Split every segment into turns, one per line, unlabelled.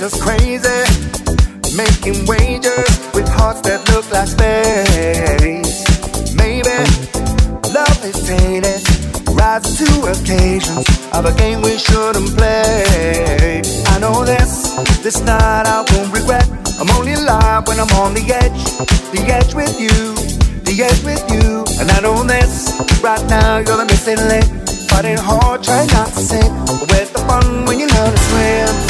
just crazy, making wagers with hearts that look like space. Maybe love is tainted, rising to occasions of a game we shouldn't play. I know this, this night I won't regret. I'm only alive when I'm on the edge, the edge with you, the edge with you. And I know this, right now you're the missing link. Fighting hard, try not to sink. But where's the fun when you learn to swim?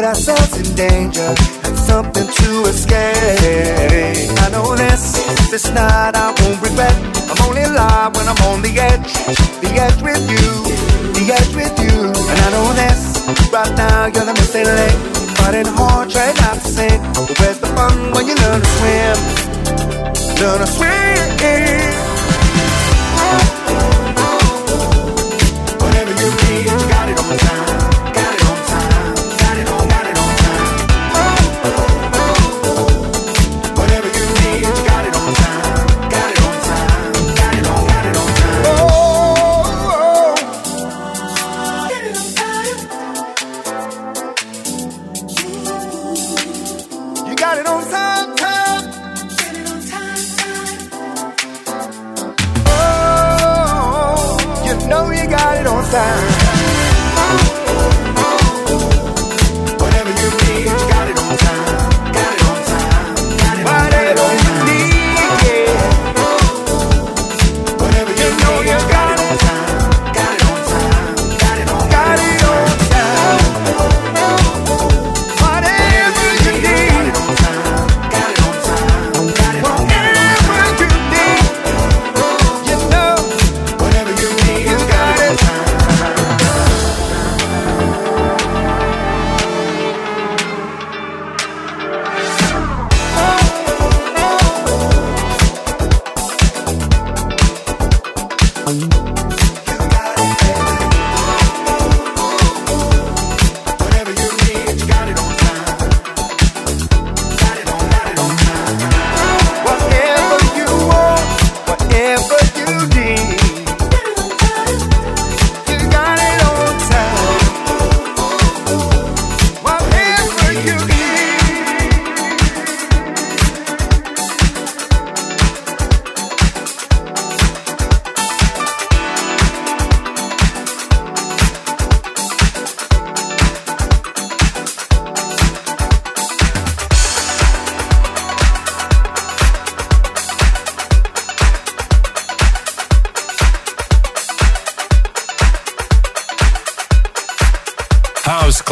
put ourselves in danger and something to escape. I know this, this night I won't regret. I'm only alive when I'm on the edge, the edge with you, the edge with you. And I know this, right now you're the missing link. Fighting hard, try not to sink. Where's the fun when you learn to swim? gonna swim.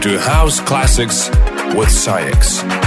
To House Classics with SAIX.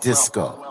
Disco.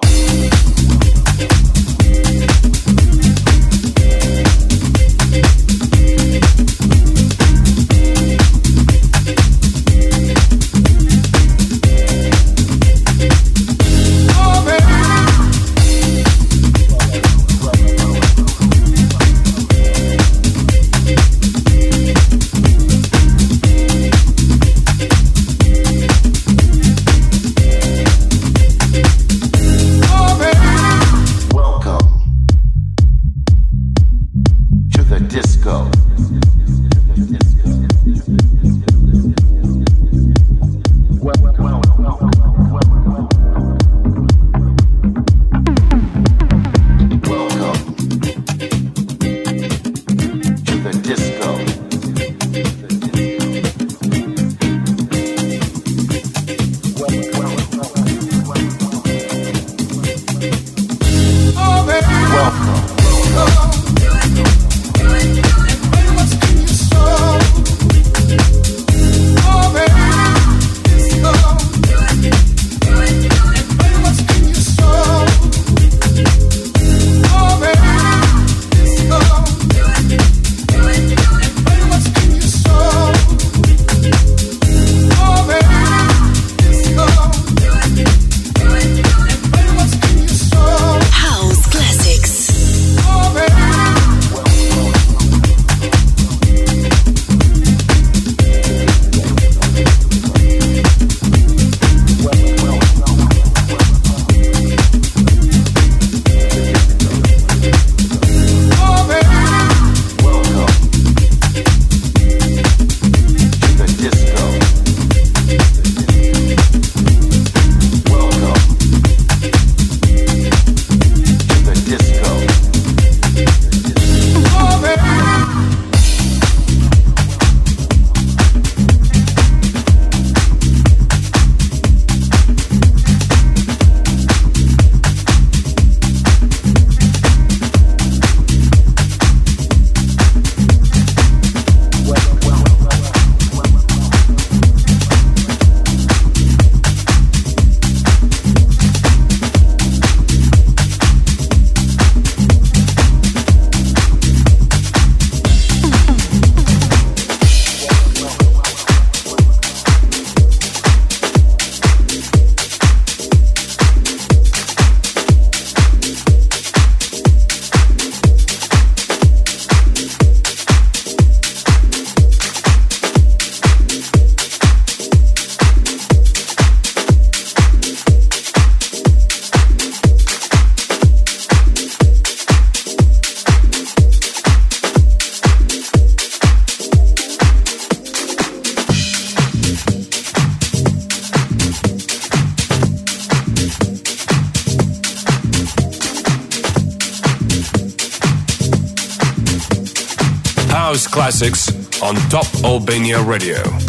Top Albania Radio.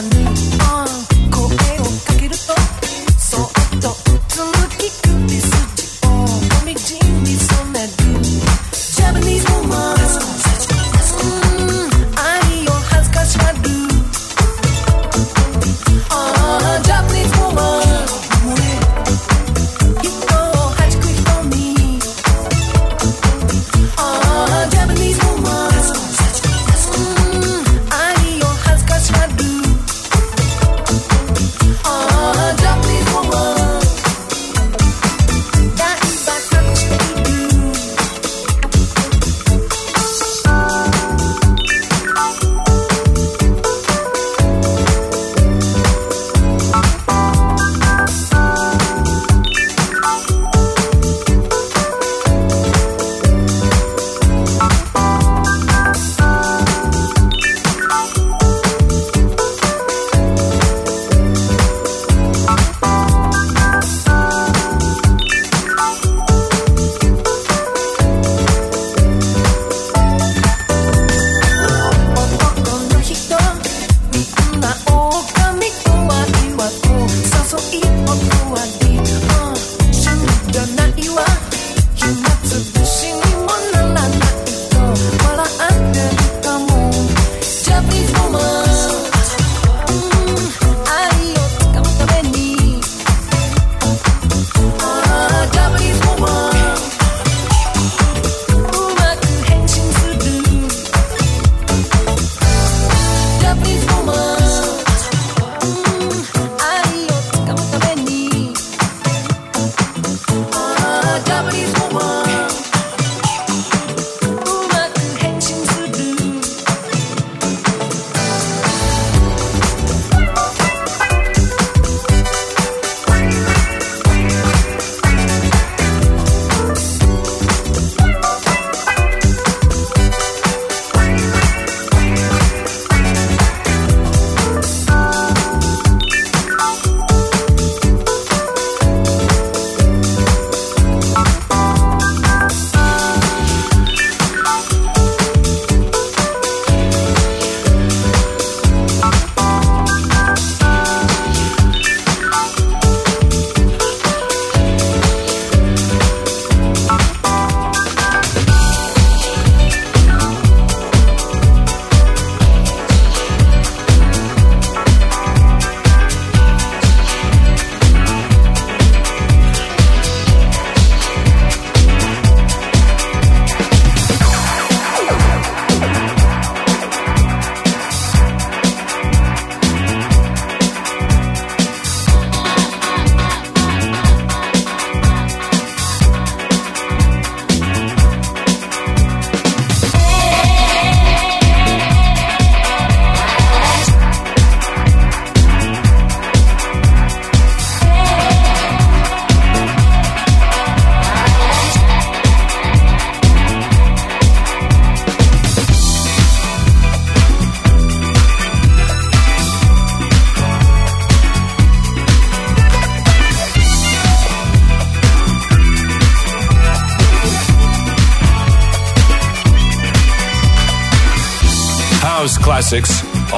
I knew.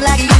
like you.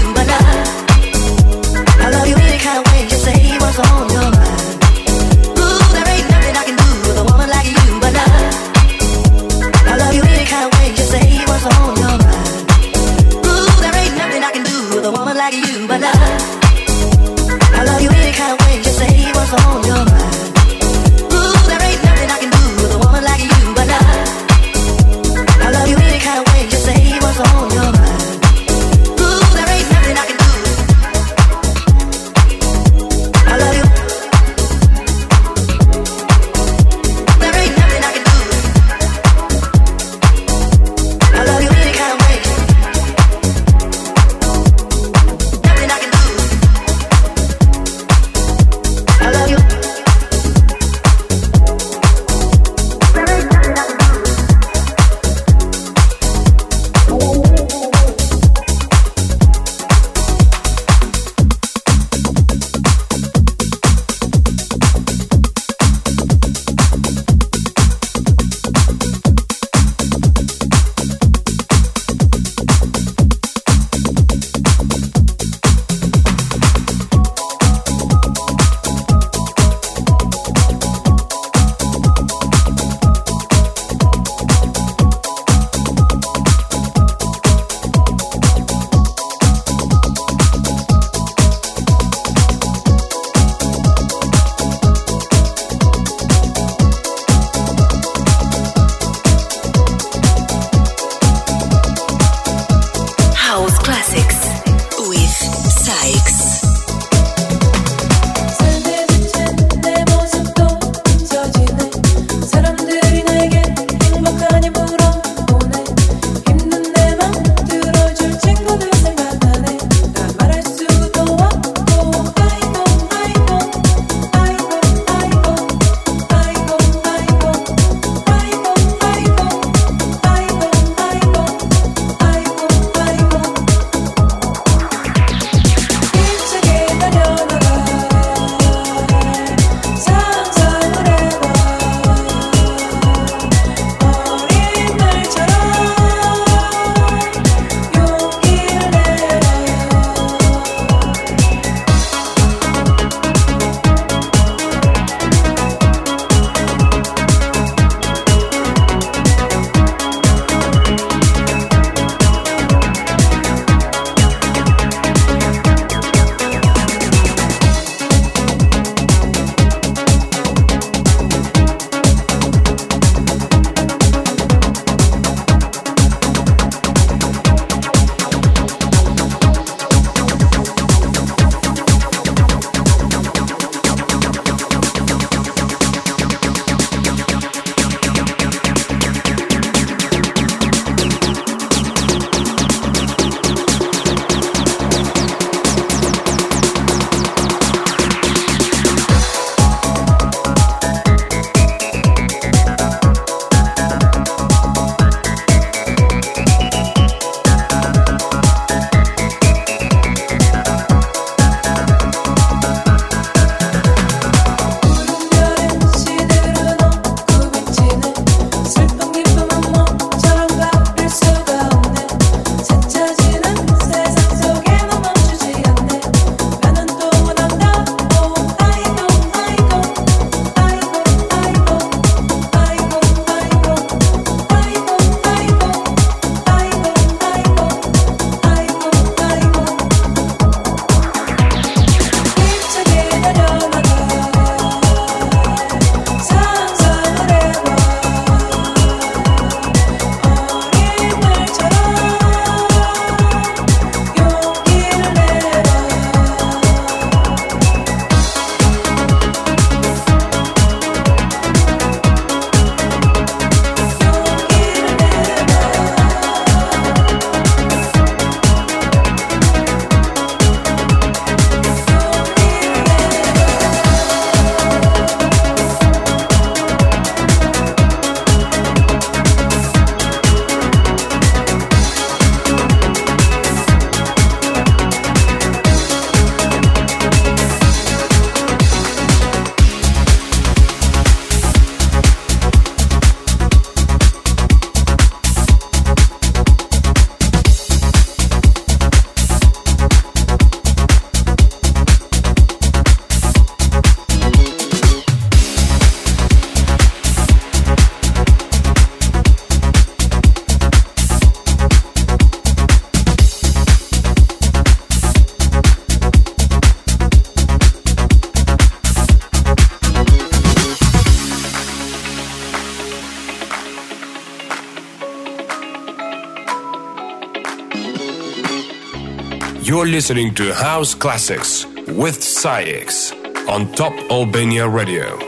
Listening to House Classics with SAIX on Top Albania Radio.